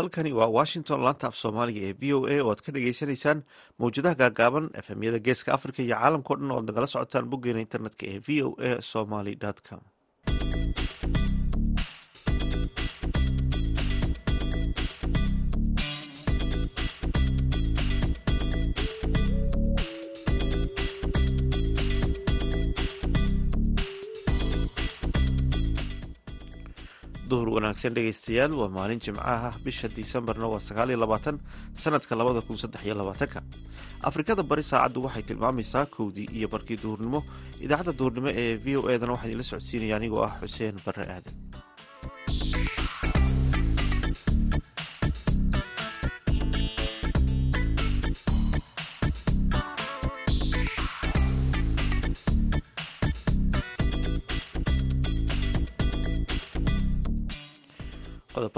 halkani waa washington laanta af soomaaliga ee v o a oo aad ka dhagaysanaysaan mawjadaha gaagaaban efemyada geeska africa iyo caalamkao dhan oad nagala socotaan boggeena internetka ee v o a somaly com duhur wanaagsan dhegeystayaal waa maalin jimcaha bisha disembarna waa sagaal iyo labaatan sanadka labada kun saddex iyo labaatanka. Afrikada bari saacaddu waxay tilmaamaysaa kowdii iyo barkii duhurnimo. Idaacadda duhurnimo ee v o edana waxaa idinla socodsiinaya anigoo ah xuseen bare aadan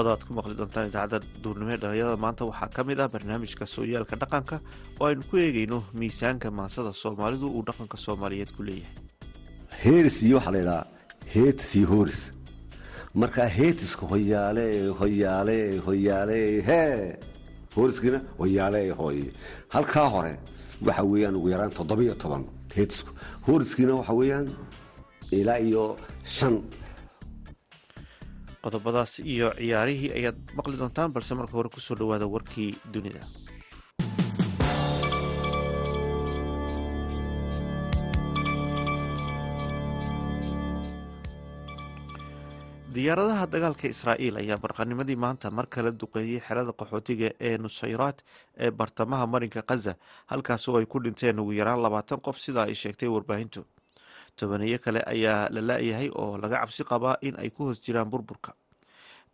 qodobada aad ku maqli doontaan idaacadda duurnimo ee dhalinyarada maanta waxaa ka mid ah barnaamijka sooyaalka dhaqanka oo aynu ku eegeyno miisaanka maansada soomaalidu uu dhaqanka soomaaliyeed ku leeyahay. Heeris iyo waxaa la ydhahaa heetis iyo hooris markaa heetiska hoyaale hoyaale hoyaale hee hooriskiina hoyaale hooye halkaa hore waxa weeyaan ugu yaraan toddobiyo toban heetisku. Hooriskiina waxa weeyaan ilaa iyo shan qodobadaas iyo ciyaarihii ayaad maqli doontaan balse marka hore ku soo dhawaada warkii dunida. Diyaaradaha dagaalka israa'iil ayaa barqanimadii maanta mar kale duqeeyey xerada qaxootiga ee nusayraad ee bartamaha marinka khaza halkaas oo ay ku dhinteen ugu yaraan labaatan qof sidaa ay sheegtay warbaahintu tobaniyo kale ayaa la la-yahay oo laga cabsi qabaa in ay ku hoos jiraan burburka.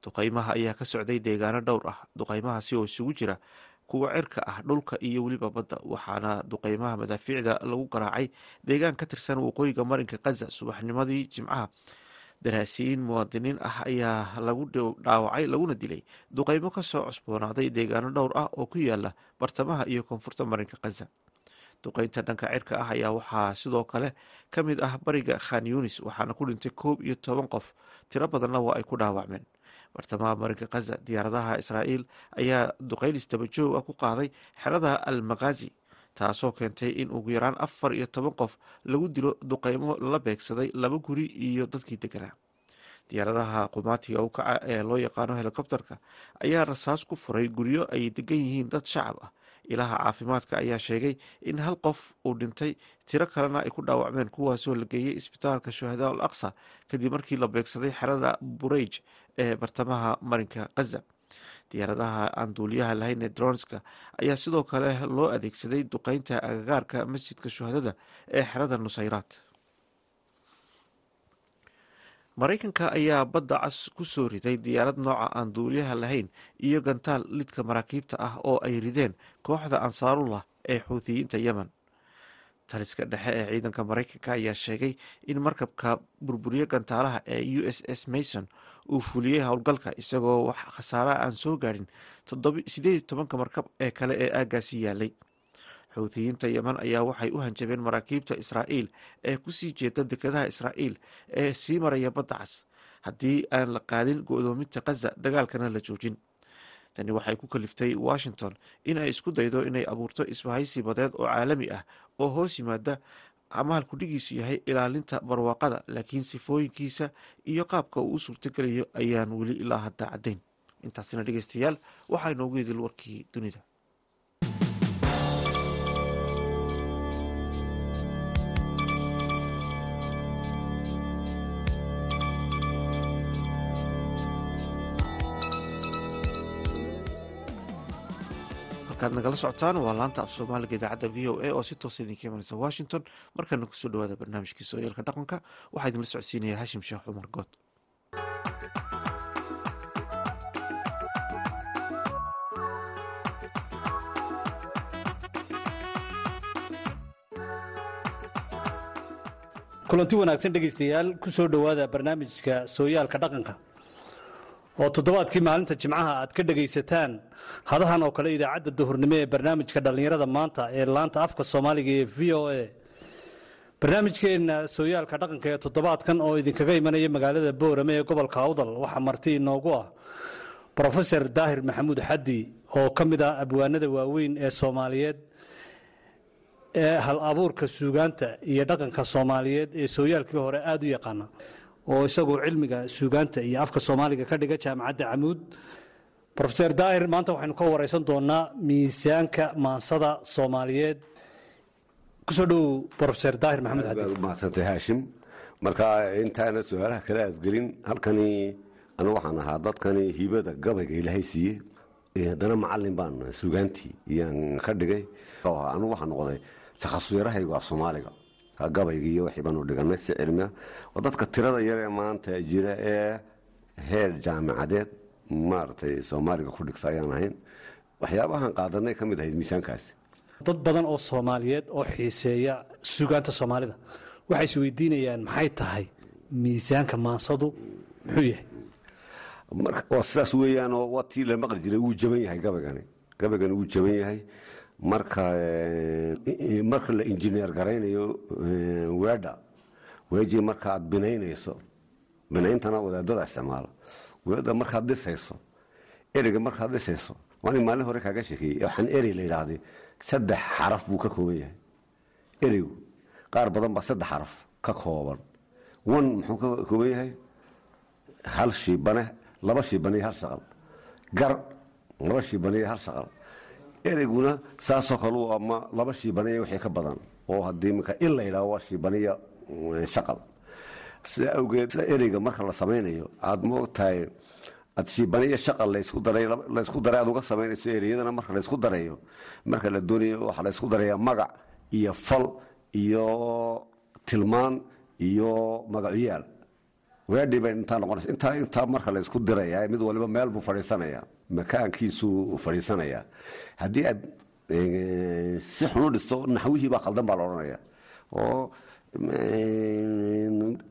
Duqaymaha ayaa ka socday deegaano dhowr ah. Duqaymahaasi oo isugu jira kuwa cirka ah dhulka iyo weliba badda waxaana duqaymaha madaafiicda lagu garaacay deegaan ka tirsan waqooyiga marinka khaza subaxnimadii jimcaha daraasiyiin muwaadiniin ah ayaa lagu dhaawacay laguna dilay duqaymo ka soo cusboonaaday deegaano dhowr ah oo ku yaalla bartamaha iyo koonfurta marinka khaza duqeynta dhanka cirka ah ayaa waxaa sidoo kale ka mid ah bariga khan yunis waxaana ku dhintay koob iyo toban qof. Tiro badanna waa ay ku dhaawacmeen. Bartamaha marinka khaza diyaaradaha israa'iil ayaa duqeyn isdabajoog ah ku qaaday xerada al makhazi taasoo keentay in ugu yaraan afar iyo toban qof lagu dilo duqeymo la beegsaday laba guri iyo dadkii deganaa. Diyaaradaha qumaatiga u kaca ee loo yaqaano helikobterka ayaa rasaas ku furay guryo ay degan yihiin dad shacab ah ilaha caafimaadka ayaa sheegay in hal qof uu dhintay tiro kalena ay ku dhaawacmeen kuwaasoo la geeyey isbitaalka shuhadaa al aqsa kadib markii la beegsaday xerada bureyj ee bartamaha marinka khaza diyaaradaha aan duuliyaha lahayn ee dronska ayaa sidoo kale loo adeegsaday duqeynta agagaarka masjidka shuhadada ee xerada nusayraad maraykanka ayaa badda cas ku soo riday diyaarad nooca aan duuliyaha lahayn iyo gantaal lidka maraakiibta ah oo ay rideen kooxda ansaarullah ee xuuthiyiinta yemen. Taliska dhexe ee ciidanka maraykanka ayaa sheegay in markabka burburiye gantaalaha ee u s s mason uu fuliyey howlgalka isagoo wax khasaaraha aan soo gaadhin sideed tobanka markab ee kale ee aagaasi yaalay xuuthiyiinta yemen ayaa waxay u hanjabeen maraakiibta israa'iil ee ku sii jeeda dekedaha israa'iil ee sii maraya badda cas haddii aan la qaadin go-doominta khaza dagaalkana la joojin. Tani waxay ku kaliftay washington in ay isku daydo inay abuurto isbahaysi badeed oo caalami ah oo hoos yimaada amaal kudhigiisu yahay ilaalinta barwaaqada laakiin sifooyinkiisa iyo qaabka uu u suurtogelayo ayaan weli ilaa hadda caddayn. Intaasina dhegeystayaal waxaa inoogu idil warkii dunida ad nagala socotaan waa laanta af soomaaliga idaacadda v o a oo si toosa idinka imanaysa washington. Markaana ku soo dhawaada barnaamijkii sooyaalka dhaqanka waxaa idinla socodsiinaya hashim sheekh cumar good kulanti wanaagsan dhegaystayaal ku soo dhowaada barnaamijka sooyaalka dhaqanka oo toddobaadkii maalinta jimcaha aad ka dhegaysataan hadahan oo kale idaacadda duhurnimo ee barnaamijka dhallinyarada maanta ee laanta afka soomaaliga ee v o a. Barnaamijkeenna sooyaalka dhaqanka ee toddobaadkan oo idinkaga imanaya magaalada boorame ee gobolka awdal waxaa marti inoogu ah brofesor daahir maxamuud xaddi oo ka mid ah abwaanada waaweyn ee soomaaliyeed ee hal abuurka suugaanta iyo dhaqanka soomaaliyeed ee sooyaalkii hore aada u yaqaana oo isagoo cilmiga suugaanta iyo afka soomaaliga ka dhiga jaamacadda camuud. Rofeor daahir maanta waxaynu ka wareysan doonaa miisaanka maansada soomaaliyeed. Kusoo dhowow rofeor daahir maxamed mahadsantay haashim. Marka intaana su'aalaha kale aad gelin. Halkani anu waxaan ahaa dadkani hibada gabayga ilaahay siiye haddana macalin baan sugaantii iyaan ka dhigay. Anu waxaa noqday takhasusyarahaygu af soomaaliga gabayga iyo wixii baanu dhiganay si cilmia oo dadka tirada yar ee maanta jira ee heer jaamicadeed maaragtay soomaaliga ku dhigta ayaan ahayn. Waxyaabahan qaadanay ka mid ahayd miisaankaasi. Dad badan oo soomaaliyeed oo xiiseeya suugaanta soomaalida waxay is weydiinayaan maxay tahay miisaanka maansadu muxuu yahay? Sidaas weeyaanoo waa tii la maqli jiray wuu jaban yahay gabaygani gabaygani wuu jaban yahay marka marka la injineer garaynayo weedha weejii marka aad binaynayso binayntana wadaadada isticmaala. Weedha markaad dhisayso ereyga markaad dhisayso waani maalin hore kaaga sheekeeyey waxaan erey la yidhaahday saddex xaraf buu ka kooban yahay. Ereygu qaar badan baa saddex xaraf ka kooban. Wan muxuu ka kooban yahay? Hal shiibane laba shiibane hal shaqal. Gar laba shiibane hal shaqal ereyguna saasoo kale ama laba shiibaniya wixii ka badan oo haddii mika in la yidhaho waa shiibaniya shaqal. Sidaa awgeed ereyga marka la samaynayo aada moogtahay aad shiibaniya shaqal laysku daray laysku daray aad uga samaynayso ereyadana marka laysku darayo marka la doonayo waxaa laysku darayaa magac iyo fal iyo tilmaan iyo magacyaal weedhii bay intaa noqonaysa intaa intaa marka laysku diraya mid waliba meel buu fadhiisanaya makaankiisuu fadhiisanaya. Haddii aad si xun u dhisto naxwihii baa khaldan baa la odhanaya. Oo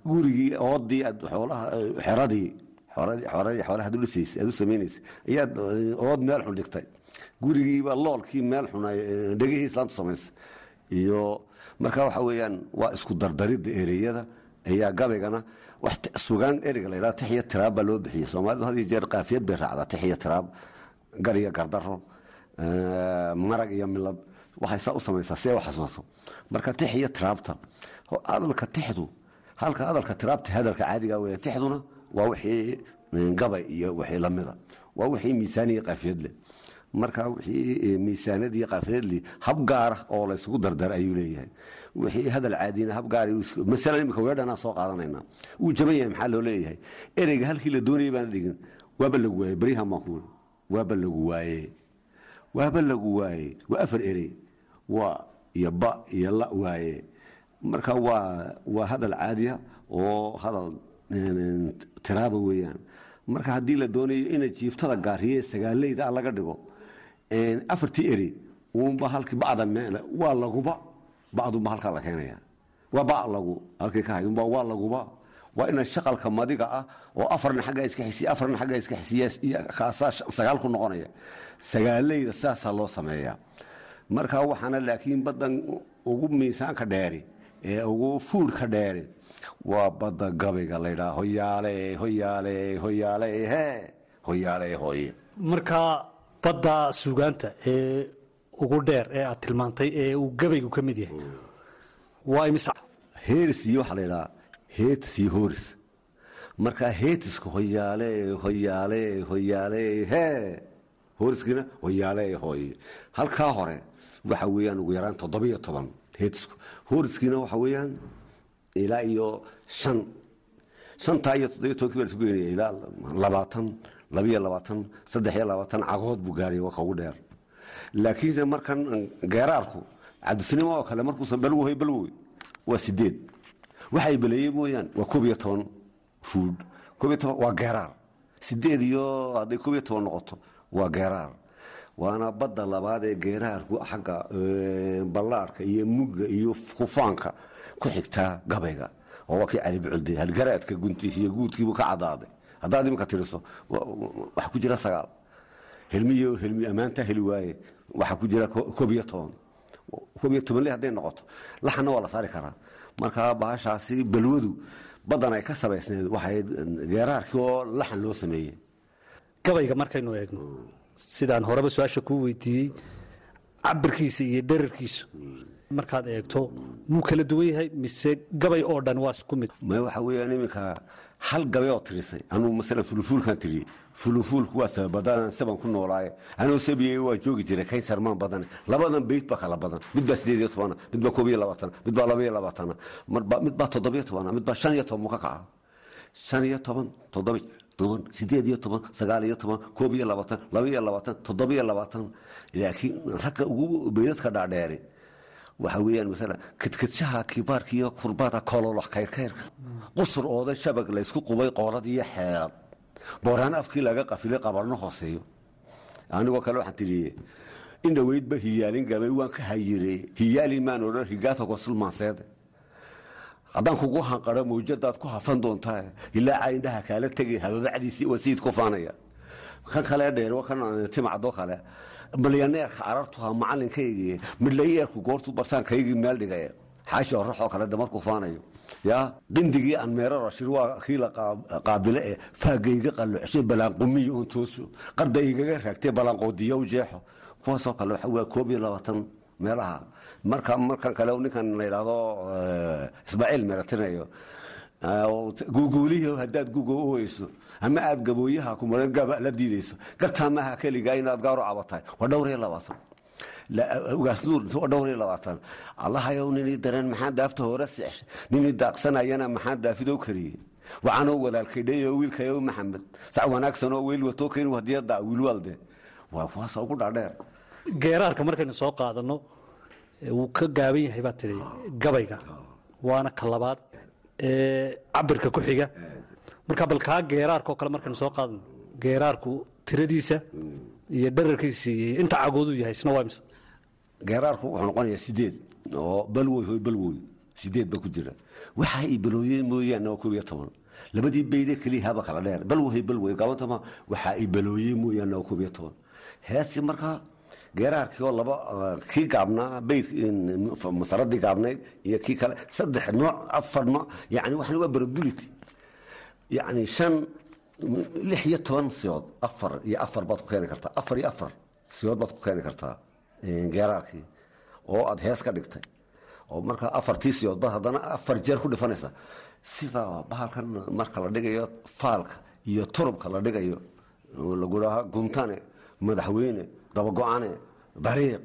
gurigii oodii aad xoolaha xeradii xoolaha aad u samaynaysa ayaad ood meel xun dhigtay. Gurigiiba loolkii meel xun dhegihii samaysa iyo marka waxa weeyaan waa isku dardaridda ereyada ayaa gabaygana sugaan ereyga la yidhaha tix iyo tiraab baa loo bixiyey soomaalidu had iyo jeer qaafiyad bay raacdaa tix iyo tiraab gar iyo gardaro marag iyo milad waxay saa u samaysaa si ay u xasuusato marka tix iyo tiraabta hadalka tixdu halka hadalka tiraabta hadalka caadiga weeyaan tixduna waa wixii gabay iyo wixii lamida waa wixii miisaan iyo qaafiyad leh marka wixii miisaanad iyo qaafiyad leh hab gaara oo laysugu dardar ayuu leeyahay. Wixii hadal caadina hab gaar masalan imika weedhanaa soo qaadanayna wuu jaban yahay maxaa loo leeyahay? Ereyga halkii la doonayay baan dhigin waaba lagu waaye wuri waaba lagu waaye waaba lagu waaye waa afar erey waa iyo ba iyo la waaye. Marka waa waa hadal caadiya oo hadal tiraaba weeyaan. Marka haddii la doonayo ina jiiftada gaariye sagaaleyda laga dhigo afartii eri uunba halkii bacda meel waa laguba bacdunba halkaa la keenaya. Waa ba lagu halkii ka haydunba waa laguba waa ina shaqalka madiga ah oo afarna xaggaa iska xisiya afarna xaggaa iska xisiya kaasaa sagaal ku noqonaya. Sagaaleyda saasaa loo sameeyaa. Marka waxaana laakiin baddan ugu miisaanka dheeri ee ugu fuudhka dheeri waa badda gabayga laydhaa hoyaale hoyaale hoyaale he hoyaale hoye marka badda suugaanta ee ugu dheer ee aad tilmaantay ee uu gabaygu ka mid yahay. Waa imise heeris iyo waxaa laydhahaa heetis iyo hooris marka heetiska hoyaale hoyaale hoyaale he! Hooriskiina hoyaale hoye halkaa hore waxa weeyaan ugu yaraan toddobiyo toban heetisku hooriskiina waxa weeyaan ilaa iyo shan. Shantaa iyo toddobiyo tobankii baa la isku geynaya ilaa labaatan labiyo labaatan saddex iyo labaatan cagood buu gaaraya waa ka ugu dheer laakiinse markan geeraarku cabdisinimo oo kale markuusan balwohay balwoy waa sideed waxay beleeyey mooyaan waa koob iyo toban fuud. Koob iyo toban waa geeraar. Sideed iyo hadday koob iyo toban noqoto waa geeraar. Waana badda labaad ee geeraarku xagga ballaarhka iyo mugga iyo kufaanka ku xigtaa gabayga oo waa kii cali halgaraadka guntiis iyo guudkiibuu ka cadaaday haddaad iminka tiriso waxaa ku jira sagaal helmiyo helmi ammaantaa heli waaye waxaa ku jira koob iyo toban koob iyo toban le hadday noqoto laxanna waa la saari karaa marka bahashaasi balwadu baddan ay ka samaysneed waxay geeraarkii oo laxan loo sameeyey gabayga markaynu eegno? sidaan horeba su'aasha kuu weydiiyey cabirkiisa iyo dherarkiisu markaad eegto muu kala duwan yahay mise gabay oo dhan waa isku mid? Ma waxa weeyaan iminka hal gabe oo tirisay. Anuu masalan fulufuulkan tiriyey fulufuulku waa sababadaan saban ku noolaaye. Anuu sabiyey waa joogi jiray kayn sarmaan badan. Labadan beyt baa kala badan. Mid baa sideed iyo tobana mid baa koob iyo labaatana mid baa laba labaatana mid baa toddobiyo tobana mid baa shan iyo toban mu ka kaca. Shan iyo toban toddobi toban sideed iyo toban sagaal iyo toban koob iyo labaatan laba iyo labaatan toddoba iyo labaatan. Laakiin ragga ugu beydadka dhaadheeri waxa weeyaan masala kadkadshaha kibaarka iyo kurbaada kololox kayrkayrka qusur ooda shabag laysku qubay iyo xeelad booraan afkii laga qafilay qabarno hooseeyo. Anigoo kale waxaan tiriye in dhoweydba hiyaalin gabay waan ka hayire. Hiyaali maan odhan higaata gosulmaanseede haddaan kugu hanqaro mawjadaad ku hafan doontaa ilaa indhaha kaala tegay hababacdiisii wasiid ku faanaya. Kan kale dheer kan timacdo kale milyaneerka carartuha macalinkaygii midlayeerku goortu bartaankaygii meel dhigay. Xaashi oraxoo kale damarku faanayo. Ya qindigii aan meero rashir waa kii la faagayga qallocshay balaanqumiyo un tooso qarda igaga raagtay balaanqoodiyow jeexo. Kuwaasoo kale waa koob iyo labaatan meelaha. Marka markan kale ninkan la yidhaahdo ismaaciil meratinayo guuguulihi haddaad guga u weyso ama aad gabooyaha kumaran gaba la diidayso gartaa maaha keligaa inaad gaaro cabatahay waa dhowr iyo labaatan. Allahayow ninii dareen maxaa daafta hore seexsha ninii daaqsanayana maxaa daafidow kariyey wacanoo walaalkaydhayo wiilkayow maxamed. Sac wanaagsanoo weyl watoo hadiyada wiilwaalde waa kuwaasa ugu dhaadheer. Geeraarka markaynu soo qaadano wuu ka gaaban yahay baa tidhi gabayga. Waana ka labaad cabirka ku xiga. Marka bal kaa geeraarka oo kale markaynu soo qaadano geeraarku tiradiisa iyo dherarkiisa iyo inta cagooduu yahay isna waa mise geeraarku wuxuu noqonayaa sideed oo balwoy hoy balwoy sideed ba ku jira. Waxa ay balooyeen mooyaane waa koob iyo toban. Labadii beyde keliya kala dheer. Balwoy balwoy gabantama waxa ay balooyeen mooyaane waa koob iyo toban. Heesi markaa geeraarkii oo laba kii gaabnaa beyd masaradii gaabnayd iyo kii kale saddex nooc afar nooc yani waxaan waa probability yani shan lix iyo toban siyood afar iyo afar baad ku keeni kartaa afar iyo afar siyood baad ku keeni kartaa geeraarkii oo aad hees ka dhigtay. Oo markaa afartii siyood baad haddana afar jeer ku dhifanaysa sida bahalkan marka la dhigayo faalka iyo turubka la dhigayo lagudhaha guntane madaxweyne dabago-ane dariiq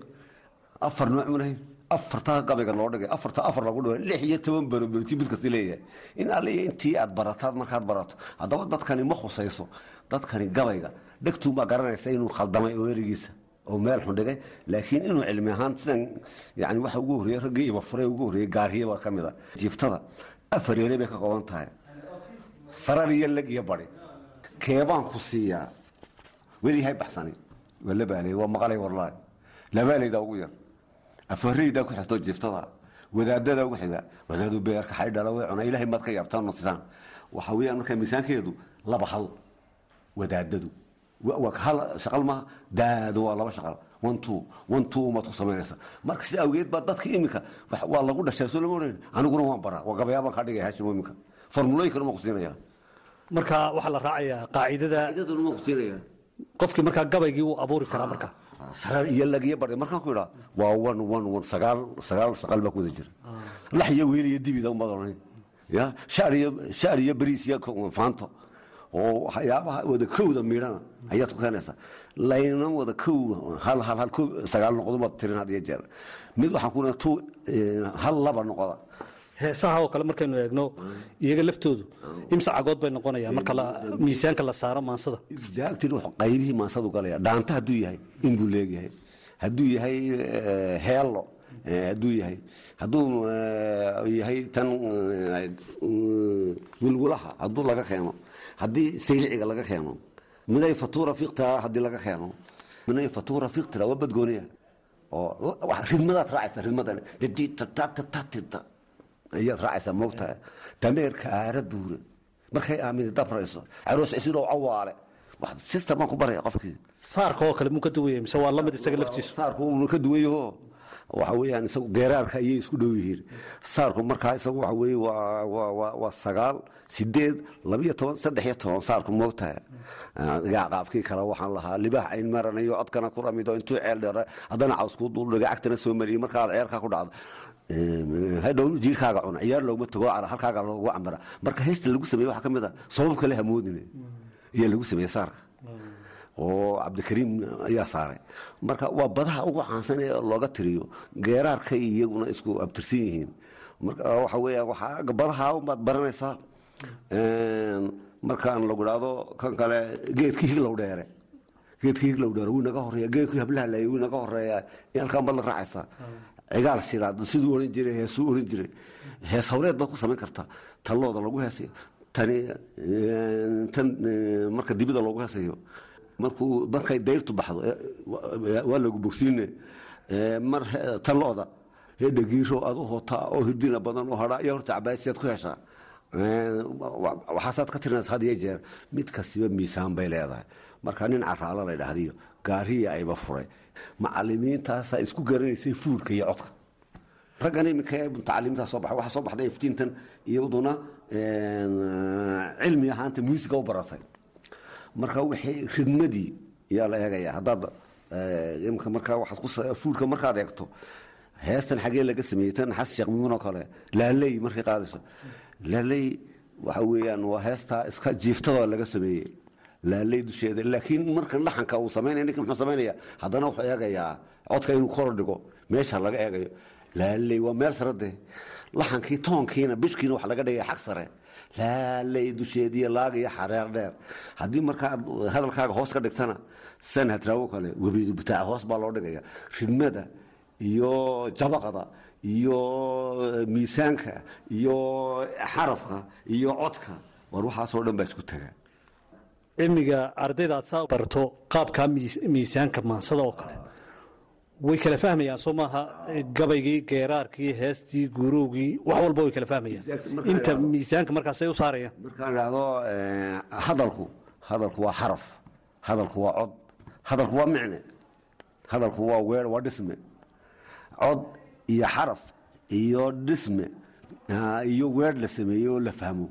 afar nooc mulahayn afartaa gabayga loo dhigay afarta afar lagu dhigo lix iyo toban barobelti mid kasta leeyahay. In alliya intii aad barataad markaad barato. Haddaba dadkani ma khusayso dadkani gabayga dhegtuunbaa garanaysa inuu khaldamay oo erigiisa oo meel xun dhigay. Laakiin inuu cilmi ahaan sidan yani waxa ugu horreeye raggii ibafure ugu horreeyey gaariye baa ka mid a jiiftada afar ere bay ka kooban tahay. Sarar iyo leg iyo badi keebaan ku siiyaa. Weliyahay baxsani waa labaaley waa maqalay warlaay labaaleyda ugu yar. Afareydaa ku xigto jiiftada wadaadada ugu xiga wadaadu beerka xaydhala way cuna ilahay maad ka yaabtaan nasisaan waxa weeyaan markaa miisaankeedu laba hal wadaadadu. Hal shaqal maaha daado waa laba shaqal. One two umaad ku samaynaysa marka si awgeed baa dadka iminka waa lagu dhashaa soo lama oran aniguna waan baraa. Waa gabayaabaan kaa dhigaya hashimo iminka formulooyinkana ma ku siinaya marka waxaa la raacayaa qaacidada idaduna ma ku siinaya qofkii markaa gabaygii wuu abuuri karaa marka. Sarar iyo lagiyo bari markaan ku idhaa waa one one one sagaal sagaal shaqal baa ku wada jira. Lax iyo weel iyo dibida umaad oran ya shaar iyo shaar iyo bariis iyo faanto. Oo waxyaabaha wada kowda miidhana ayaad ku keenaysaa layna wada kow hal hal hal sagaal noqdo baad tirin had iyo jeer. Mid waxaan ku tu hal laba noqoda heesaha oo kale markaynu eegno iyaga laftoodu imse cagood bay noqonayaan? Marka miisaanka la saaro maansada exactly wuxuu qaybihii maansadu galaya. Dhaanta hadduu yahay in buu leegyahay. Hadduu yahay heello hadduu yahay. Hadduu yahay tan wilwulaha hadduu laga keeno. Haddii sayliciga laga keeno. Miday fatuura fiqtira haddii laga keeno. Miday fatuura fiqtira waa badgooniya. Oo ridmadaad raacaysa ridmadan ayaad raacaysaa moogtaha dameerka aara buure markay aamini dabrayso. Caroos cisidoo cawaale system baan ku baraya qofkii saarka oo kale muu ka duwaya mise waa la mid isaga laftiisu? saarku uuna ka duwan yaho waxa weeyaan isagu geeraarka ayay isku dhow yihiin. Saarku markaa isagu waxa weeye waa sagaal sideed labiyo toban saddex iyo toban saarku moogtaha qaafkii kale waxaan lahaa libaax ayn maranayo codkana ku ramido intuu ceel dheere haddana cawskuu duldhiga cagtana soo mariyey markaad ceelkaa ku dhacdo hadhow jiirkaaga cuna ciyaar looguma tago halkaaga loogu cambara marka heesta lagu sameeye waxaa ka mid a sabab kale hamoodine. Ayaa lagu sameeye saarka. Oo cabdikariim ayaa saaray. Marka waa badaha ugu caansan ee looga tiriyo geeraarka iyaguna isku abtirsan yihiin. Marka waxa weya waxaa badaha ubaad baranaysaa markaan lagu dhahdo kan kale geedkii higlow dheere. Geedkii higlow dheere wuu naga horreeya geedkii hablaha laayay wuu naga horreeya halkaan bad la raacaysaa cigaal shilaad siduu oran jiray heesuu oran jiray. Hees hawleed baad ku samayn kartaa tallooda lagu heesayo tan marka dibida loogu heesayo markuu markay dayrtu baxdo waa lagu bogsiine mar tallooda hedhagiiro aad u hotaa oo hidina badan oo hadhaa iyo horta cabaasiyaad ku heshaa. Waxaasaad ka tirinaysa had iyo jeer. Mid kastiba miisaan bay leedahay. Marka nin caraalo la dhahdiyo gaariya ayba furay. Macalimiintaasaa isku garanaysay fuulka iyo codka. Raggan iminka mutacalimiintaa soo baxay waxaa soo baxday iftiintan iyaduna cilmi ahaanta muusiga u baratay. Marka wixii ridmadii yaa la eegaya haddaad imika markaa waxaad ku fuulka markaad eegto heestan xagee laga sameeyey tan xas sheekh mimuun oo kale laaley markay qaadayso. Laaley waxa weeyaan waa heestaa iska jiiftadoo laga sameeyey laaley dusheeda laakiin marka laxanka uu samaynaya ninka muxuu samaynaya haddana wuxuu eegayaa codka inuu kor dhigo meesha laga eegayo. Laaley waa meel sare dee. Laxankii toonkiina bishkiina wax laga dhigaya xag sare. Laaley dusheediiyo laag iyo xareer dheer. Haddii markaa hadalkaaga hoos ka dhigtana sanhadraawo kale webidu hoos baa loo dhigaya. Ridmada iyo jabaqada iyo miisaanka iyo xarafka iyo codka war waxaasoo dhan baa isku tagaa cilmiga ardayda aad saa barto qaabkaa miisaanka maansada oo kale. Way kala fahmayaan soo maaha gabaygii geeraarkii heestii guurowgii wax walba way kala fahmayaan. Inta miisaanka markaasay u saarayaan. Markaan idhaahdo hadalku hadalku waa xaraf hadalku waa cod hadalku waa micne hadalku waa weer waa dhisme. Cod iyo xaraf iyo dhisme iyo weer la sameeye oo la fahmo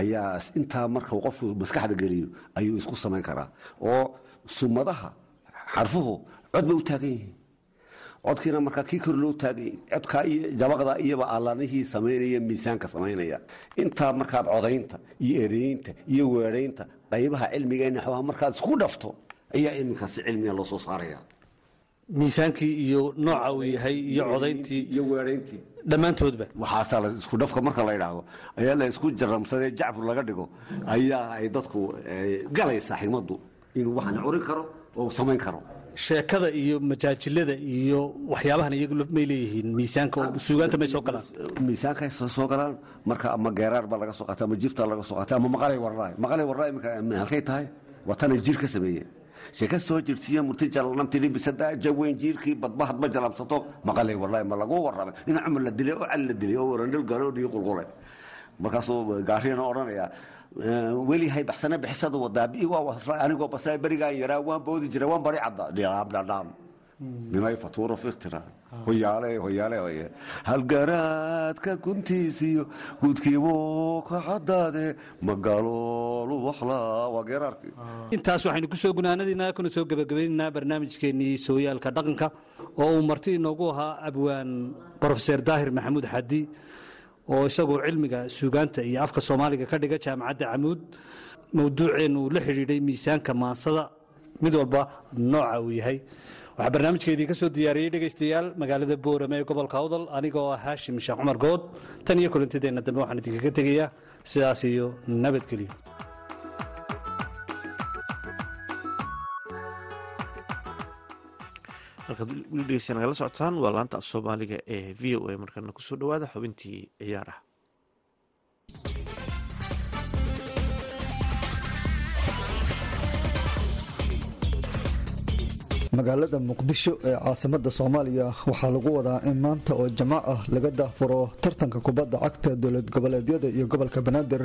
ayaa intaa markau qofku maskaxda geliyo ayuu isku samayn karaa. Oo sumadaha xarfuhu cod bay u taagan yihiin. Codkiina markaa kii kor loo taagay codkaa iyo jabaqda iyaba allanihii samaynaya miisaanka samaynaya. Intaa markaad codaynta iyo ereyeynta iyo weeraynta qaybaha cilmigeena xoogaa markaad isku dhafto ayaa iminkaasi cilmiga loo soo saaraya miisaankii iyo nooca uu yahay iyo codayntii iyo weerayntii. dhammaantoodba. Waxaasaa la isku dhafka marka la idhaahdo ayaa la isku jaramsadee jacbur laga dhigo. Ayaa ay dadku galaysaa xigmaddu inuu waxaan curin karo oo samayn karo. Sheekada iyo majaajilada iyo waxyaabahan iyagu may leeyihiin miisaanka oo suugaanta may soo galaan. Miisaankaay soo soo galaan. Marka ama geeraar baa laga soo qaata ama jifta laga soo qaata ama maqalay warraay. Maqalay warraay iminka halkay tahay. Waa tanay jir ka sameeyeen sheeka soo jirsiiya murtijalanamtiri bisada jaweyn jiirkii badba hadba jalabsato maqalay warraay ma lagu warramay in cumar la dilay oo cali la dilay oo warandhil galo dhigi qulqulay. Markaasuu gaariyana odhanaya welihay baxsane bixisada wadaabii waa anigoo basay berigaan yaraa waan boodi jiray waan bari cadda. Fatuuro fiktira hoyaale hoyaale hoye halgaraadka guntiisiyo guudkiibuu ka caddaade magaloolu waxlaa waa geeraarkii. Intaas waxaynu ku soo gunaanadiina kuna soo gebagabaynaynaa barnaamijkeennii sooyaalka dhaqanka oo uu marti inoogu ahaa abwaan brofeser daahir maxamuud xadi oo isagu cilmiga suugaanta iyo afka soomaaliga ka dhiga jaamacadda camuud mawduuceennu uu la xidhiidhay miisaanka maansada mid walba nooca uu yahay waxaa barnaamijkeedii ka soo diyaariyey dhegaystayaal magaalada boorame ee gobolka awdal anigoo ah haashim sheekh cumar good. Tan iyo kulantideenna dambe waxaan idinkaga tegayaa sidaas iyo nabadgelyo halkaad weli dhegeysta nagala socotaan waa laanta af soomaaliga ee v o a markana ku soo dhawaada xubintii ciyaaraha magaalada muqdisho ee caasimada soomaaliya waxaa lagu wadaa in maanta oo jamac ah laga daahfuro tartanka kubadda cagta dowlad goboleedyada iyo gobolka banaadir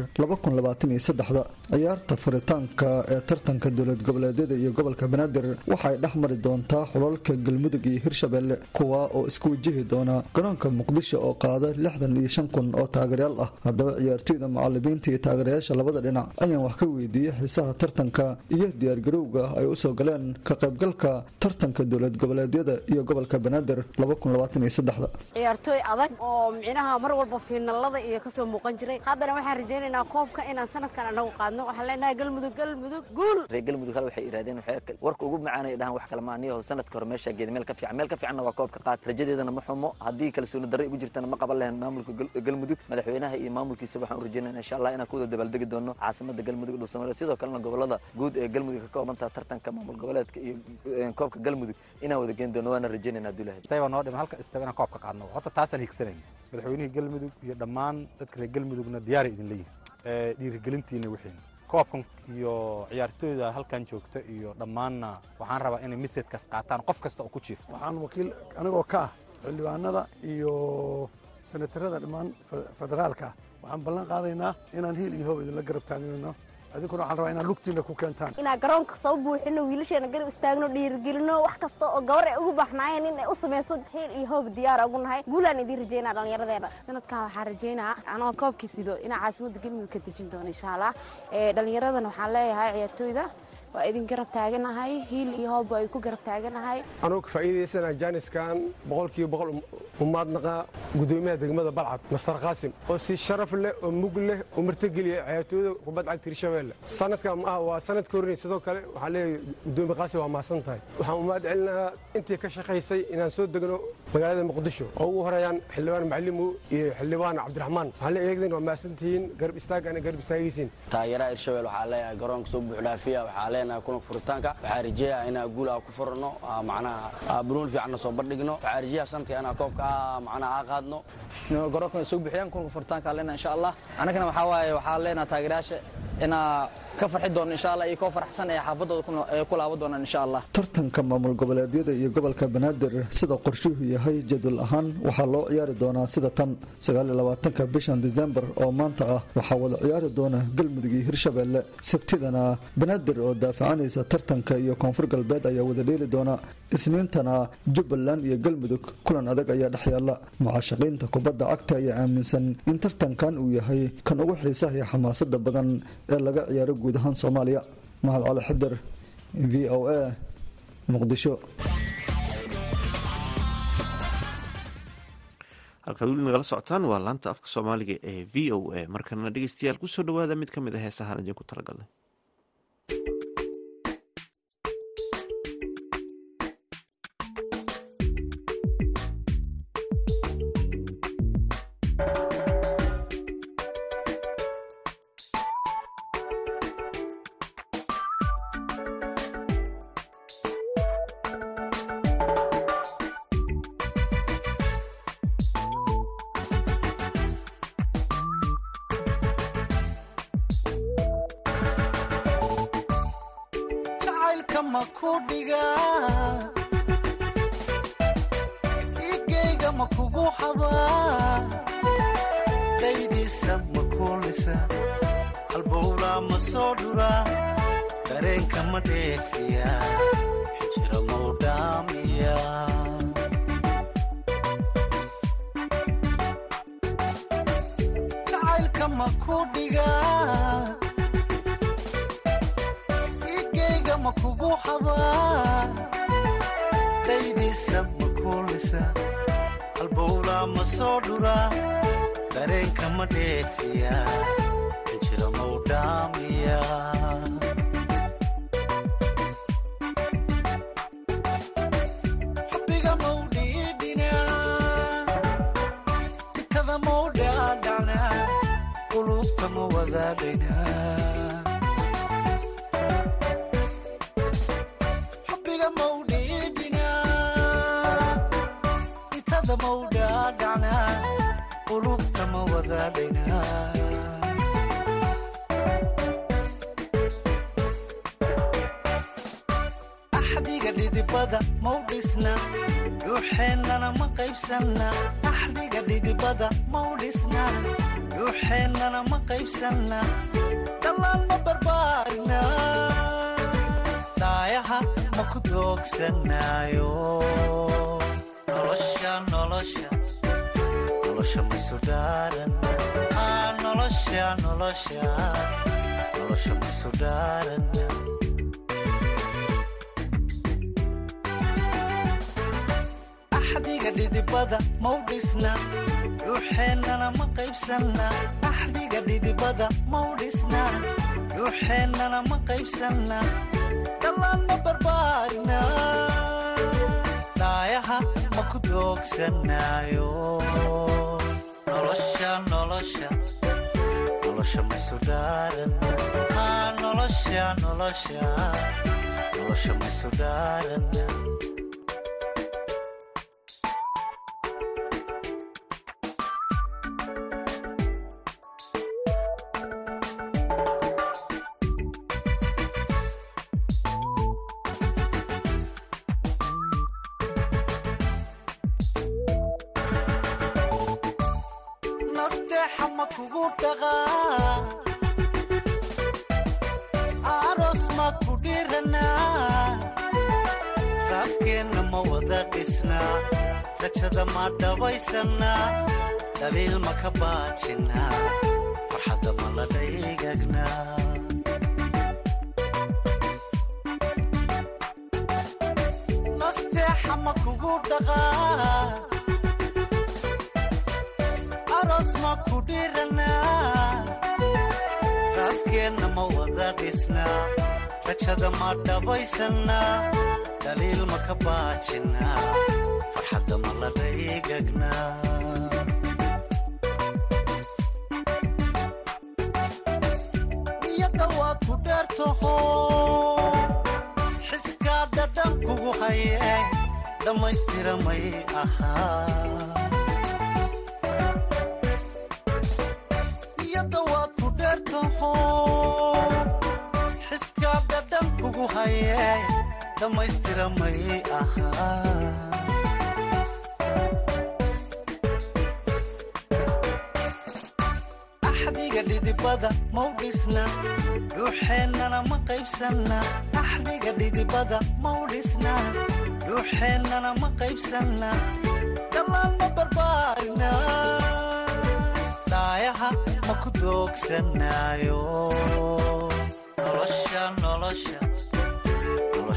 ciyaarta furitaanka ee tartanka dowlad goboleedyada iyo gobolka banaadir waxay dhex mari doontaa xulalka galmudug iyo hirshabelle kuwa oo isku wajihi doona garoonka muqdisho oo qaada lixdan iyo shan kun oo taageeryaal ah. Haddaba ciyaartoyda mucalimiinta iyo taageerayaasha labada dhinac ayaan wax ka weydiiyey xiisaha tartanka iyo diyaargarowga ay u soo galeen ka qaybgalka tartanka dowlad goboleedyada iyo gobolka banaadir ciyaartooy adag oo micnaha mar walba fiinalada iyo ka soo muuqan jiray. Haddana waxaan rajaynaynaa koobka inaan sanadkan anagu qaadno. Waxaan leenahay galmudug galmudug guul. Reer galmudug hal waxay iraadeen warka ugu macaanay dhahan wax kale maaniyaho sanadka hore meeshaa geeda meel ka fiican. Meel ka fiicanna waa koobka qaad. Rajadeedana ma xumo. Haddii kalsooni darre igu jirtana ma qaban lahayn. Maamulka galmudug madaxweynaha iyo maamulkiisa waxaan u rajaynayna insha allah inaan ku wada dabaaldegi doono caasimada galmudug dhul soomaaliya sidoo kalena gobollada guud ee galmudug ka koobantaha tartanka maamul goboleedka iyo koobka galmudug inaan wada geen doono waana rajaynayna abdulahi noo dhima halka istaba inaan koobka qaadno. Horta taasaan higsanayn. Madaxweynihii galmudug iyo dhammaan dadka reer galmudugna diyaaray idin leeyihiin dhiirigelintiina wixiina koobkan iyo ciyaartooyda halkan joogta iyo dhammaanna waxaan rabaa inay misedkaas qaataan qof kasta oo ku jiifto waxaan wakiil anigoo ka ah xildhibaanada iyo senatarada dhammaan federaalka. Waxaan ballan qaadaynaa inaan hiil iyo hoob idinla garab taagnayno adinkuna waxaan rabaa inaad lugtiina ku keentaan. Inaan garoonka soo buuxino wiilasheena garab istaagno dhiirigelino wax kasta oo gabar ay ugu baxnaayeen in ay u samayso hiil iyo hoob diyaara ugu nahay. Guulaan idiin rajaynaa dhallinyaradeena. Sanadkan waxaan rajaynaa anoo koobkii sido inaan caasimadda galmudug ka dejin doono insha allah. Dhallinyaradana waxaan leeyahay ciyaartooyda waa idin garab taaganahay hiil iyo hoob waa idinku garab taaganahay. Anugu ka faa'iidaysana jaaniskan boqolkiiba boqol umaadnaqa gudoomiyaha degmada balcad master qaasim. Oo si sharaf leh oo mug leh oo martageliya ciyaartooyda kubad cagta hirshabeelle sanadkan ma ah waa sanadka hornay sidoo kale waxaa leeyahay gudoomiye qaasim waa mahadsan tahay. Waxaan umaad celinahaa intii ka shaqaysay inaan soo degno magaalada muqdisho. Oo ugu horeeyaan xildhibaan macalimu iyo xildhibaan cabdiraxmaan. Waxaan leeyahay eegdan waa mahadsan tihiin garab istaagana garab istaagaysiin. Taageeraha hirshabelle waxaa leeyahay garoonka soo buuxdhaafiya waxaa leenahay kulanka furitaanka. Waxaa rajeeyaa inaa guul ku furano macnaha bunuun fiicanna soo bandhigno. Waxaa rajeeyaa sanadka inaa koobka macnaha aa qaadno. Garoonka soo buuxiyaan kulanka furitaanka leena insha allah. Annagana waxaa waaye waxaa leenaha taageerayaasha inaa ka farxi doono insha allah iyo koo faraxsan ee xaafadooda ku laaban doonaan insha allah tartanka maamul goboleedyada iyo gobolka banaadir sida qorshuhu yahay jadwal ahaan waxaa loo ciyaari doonaa sida tan sagaaliyolabaatanka bishan disembar oo maanta ah waxaa wada ciyaari doona galmudug iyo hirshabelle sabtidana banaadir oo daafacanaysa tartanka iyo koonfur galbeed ayaa wada dheeli doona. Isniintana jubbaland iyo galmudug kulan adag ayaa dhex yaalla. Mucaashaqiinta kubadda cagta ayaa aaminsan in tartankan uu yahay kan ugu xiisaha iyo xamaasada badan ee laga ciyaaro guud ahaan soomaaliya. Mahad cali v o a muqdisho. Halkaad weli nagala socotaan waa laanta afka soomaaliga ee v o a. Markana dhegeystayaal ku soo dhawaada mid ka mid a heesahaan idinku talagalnay igeyga ma kugu xabaa daydiisa ma kuulisa. Halbowlaa ma soo dhuraa dareenka ma dheefiya. Xijira mau dhaamiya. Jacaylka ma ku dhigaa kugu xabaa daydiisa ma kuulisa halbowlaa ma soo dhuraa dareenka ma dheefiya xijira mau dhaamiya. Xubbiga mau dhiidhinaa itada mau dhaadhacnaa qulubta ma wadaadhaynaa ma wadaadhaynaa axdiga dhidibada mau dhisna dhuuxeennana ma qaybsanna. Axdiga dhidibada mau dhisna dhuuxeennana ma qaybsanna. Dhallaan ma barbaarina daayaha ma ku doogsanaayo. Nolosha nolosha axdiga dhidibada mau dhisna dhuuxeennana ma qaybsanna. Axdiga dhidibada mau dhisna dhuuxeennana ma qaybsanna. Dhallaan ma barbaarina dhaayaha ma ku doogsanaayo nolosha nolosha nolosha maysu dhaaran ku dhiranaa raaskeenna ma wada dhisnaa rajada ma dhabaysannaa dhaliil ma ka baajinnaa farxadda ma la dhaygagnaa nasteexa ma kugu dhaqaa aroos ma ku dhiranaa raaskeenna ma wada dhisnaa rajada ma dhabaysannaa dhaliil ma ka baajinnaa farxadda ma la dhaygagnaa niyadda waad ku dheertaho xiskaa dhadhan kugu haye dhammaystira may ahaa kugu haye dhammaystira may ahaa dhidibada mau dhisna dhuuxeennana ma qaybsanna axdiga dhidibada mau dhisna dhuuxeennana ma qaybsanna dhallaan ma barbaarina dhaayaha ma ku doogsanaayo nolosha nolosha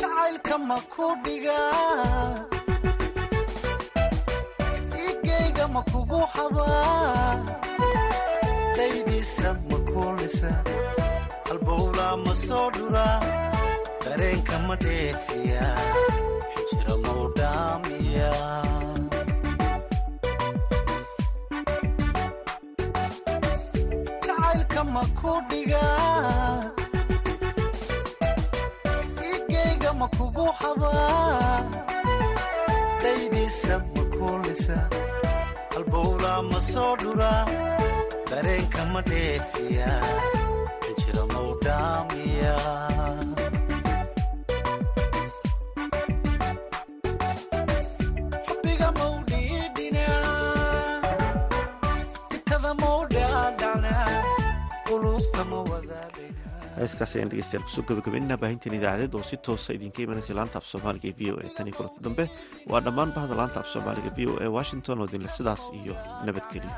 jacaylka ma ku dhigaa igayga ma kugu xabaa dhaydiisa ma kuulisa halbowlaa ma soo dhuraa dareenka ma dheefiya xijira mau dhaamiya jacaylka ma ku dhigaa igayga ma kugu xabaa dhaydiisa ma kuulisa halbowlaa ma soo dhuraa dareenka ma dheefiya xijira mau heeskaas ayaan dhegeystayaal ku soo gabagabeynina baahinteen idaacadeed oo si toosa idinka imanaysa laanta af soomaaliga v o a tan iyo kulanti dambe waa dhammaan bahda laanta af soomaaliga v o a washington oo dinle sidaas iyo nabadgelyo